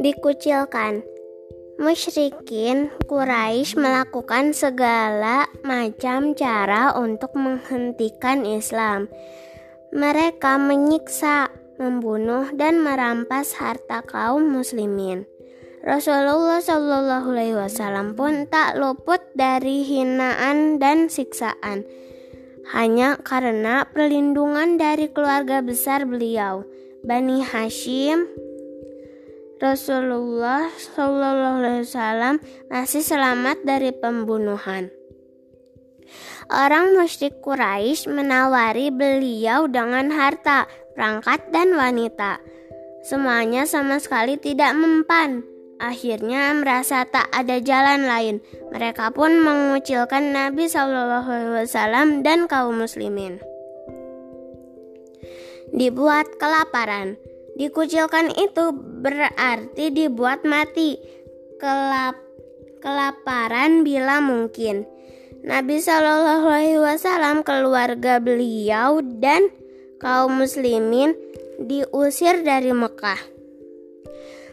Dikucilkan Musyrikin Quraisy melakukan segala macam cara untuk menghentikan Islam. Mereka menyiksa, membunuh, dan merampas harta kaum muslimin. Rasulullah Shallallahu Alaihi Wasallam pun tak luput dari hinaan dan siksaan, hanya karena perlindungan dari keluarga besar beliau, Bani Hashim, Rasulullah Shallallahu Alaihi Wasallam masih selamat dari pembunuhan. Orang musyrik Quraisy menawari beliau dengan harta, perangkat, dan wanita. Semuanya sama sekali tidak mempan. Akhirnya merasa tak ada jalan lain. Mereka pun mengucilkan Nabi Shallallahu Alaihi Wasallam dan kaum muslimin. Dibuat kelaparan. Dikucilkan itu berarti dibuat mati. Kelap, kelaparan bila mungkin. Nabi Shallallahu Alaihi Wasallam, keluarga beliau dan kaum muslimin diusir dari Mekah.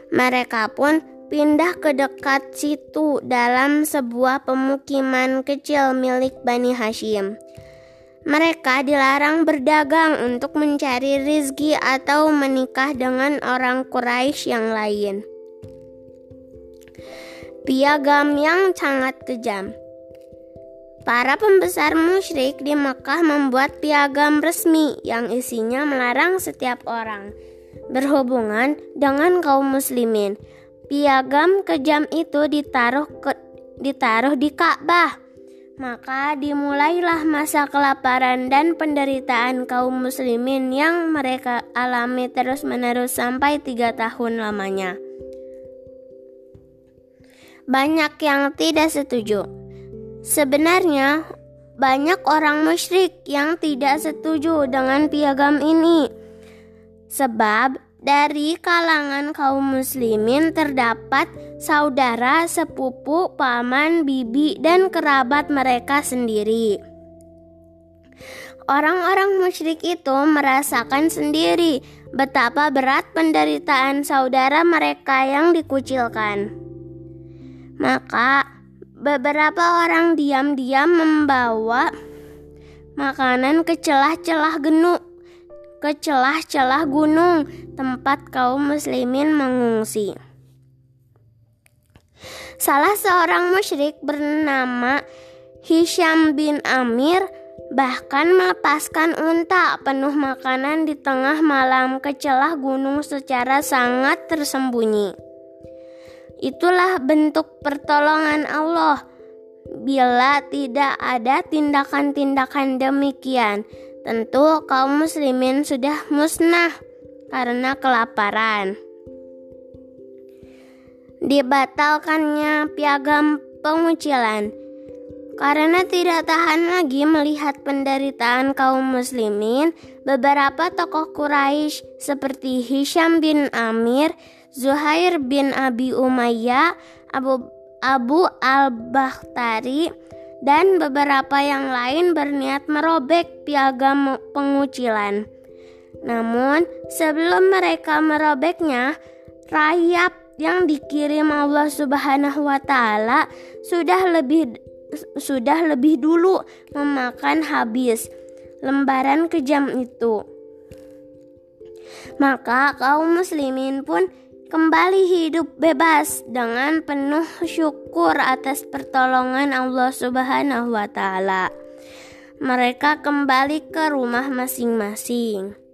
Mereka pun pindah ke dekat situ dalam sebuah pemukiman kecil milik Bani Hashim. Mereka dilarang berdagang untuk mencari rizki atau menikah dengan orang Quraisy yang lain. Piagam yang sangat kejam. Para pembesar musyrik di Mekah membuat piagam resmi yang isinya melarang setiap orang berhubungan dengan kaum muslimin. Piagam kejam itu ditaruh ke, ditaruh di Ka'bah maka dimulailah masa kelaparan dan penderitaan kaum muslimin yang mereka alami terus-menerus sampai tiga tahun lamanya. Banyak yang tidak setuju. Sebenarnya, banyak orang musyrik yang tidak setuju dengan piagam ini. Sebab dari kalangan kaum muslimin terdapat saudara, sepupu, paman, bibi, dan kerabat mereka sendiri. Orang-orang musyrik itu merasakan sendiri betapa berat penderitaan saudara mereka yang dikucilkan. Maka, beberapa orang diam-diam membawa makanan ke celah-celah genuk ke celah-celah gunung tempat kaum muslimin mengungsi. Salah seorang musyrik bernama Hisham bin Amir bahkan melepaskan unta penuh makanan di tengah malam ke celah gunung secara sangat tersembunyi. Itulah bentuk pertolongan Allah. Bila tidak ada tindakan-tindakan demikian, Tentu kaum muslimin sudah musnah karena kelaparan. Dibatalkannya piagam pengucilan karena tidak tahan lagi melihat penderitaan kaum muslimin, beberapa tokoh Quraisy seperti Hisham bin Amir, Zuhair bin Abi Umayyah, Abu Abu al-Bakhtari, dan beberapa yang lain berniat merobek piagam pengucilan. Namun, sebelum mereka merobeknya, rayap yang dikirim Allah Subhanahu wa taala sudah lebih sudah lebih dulu memakan habis lembaran kejam itu. Maka kaum muslimin pun kembali hidup bebas dengan penuh syukur atas pertolongan Allah Subhanahu wa taala. Mereka kembali ke rumah masing-masing.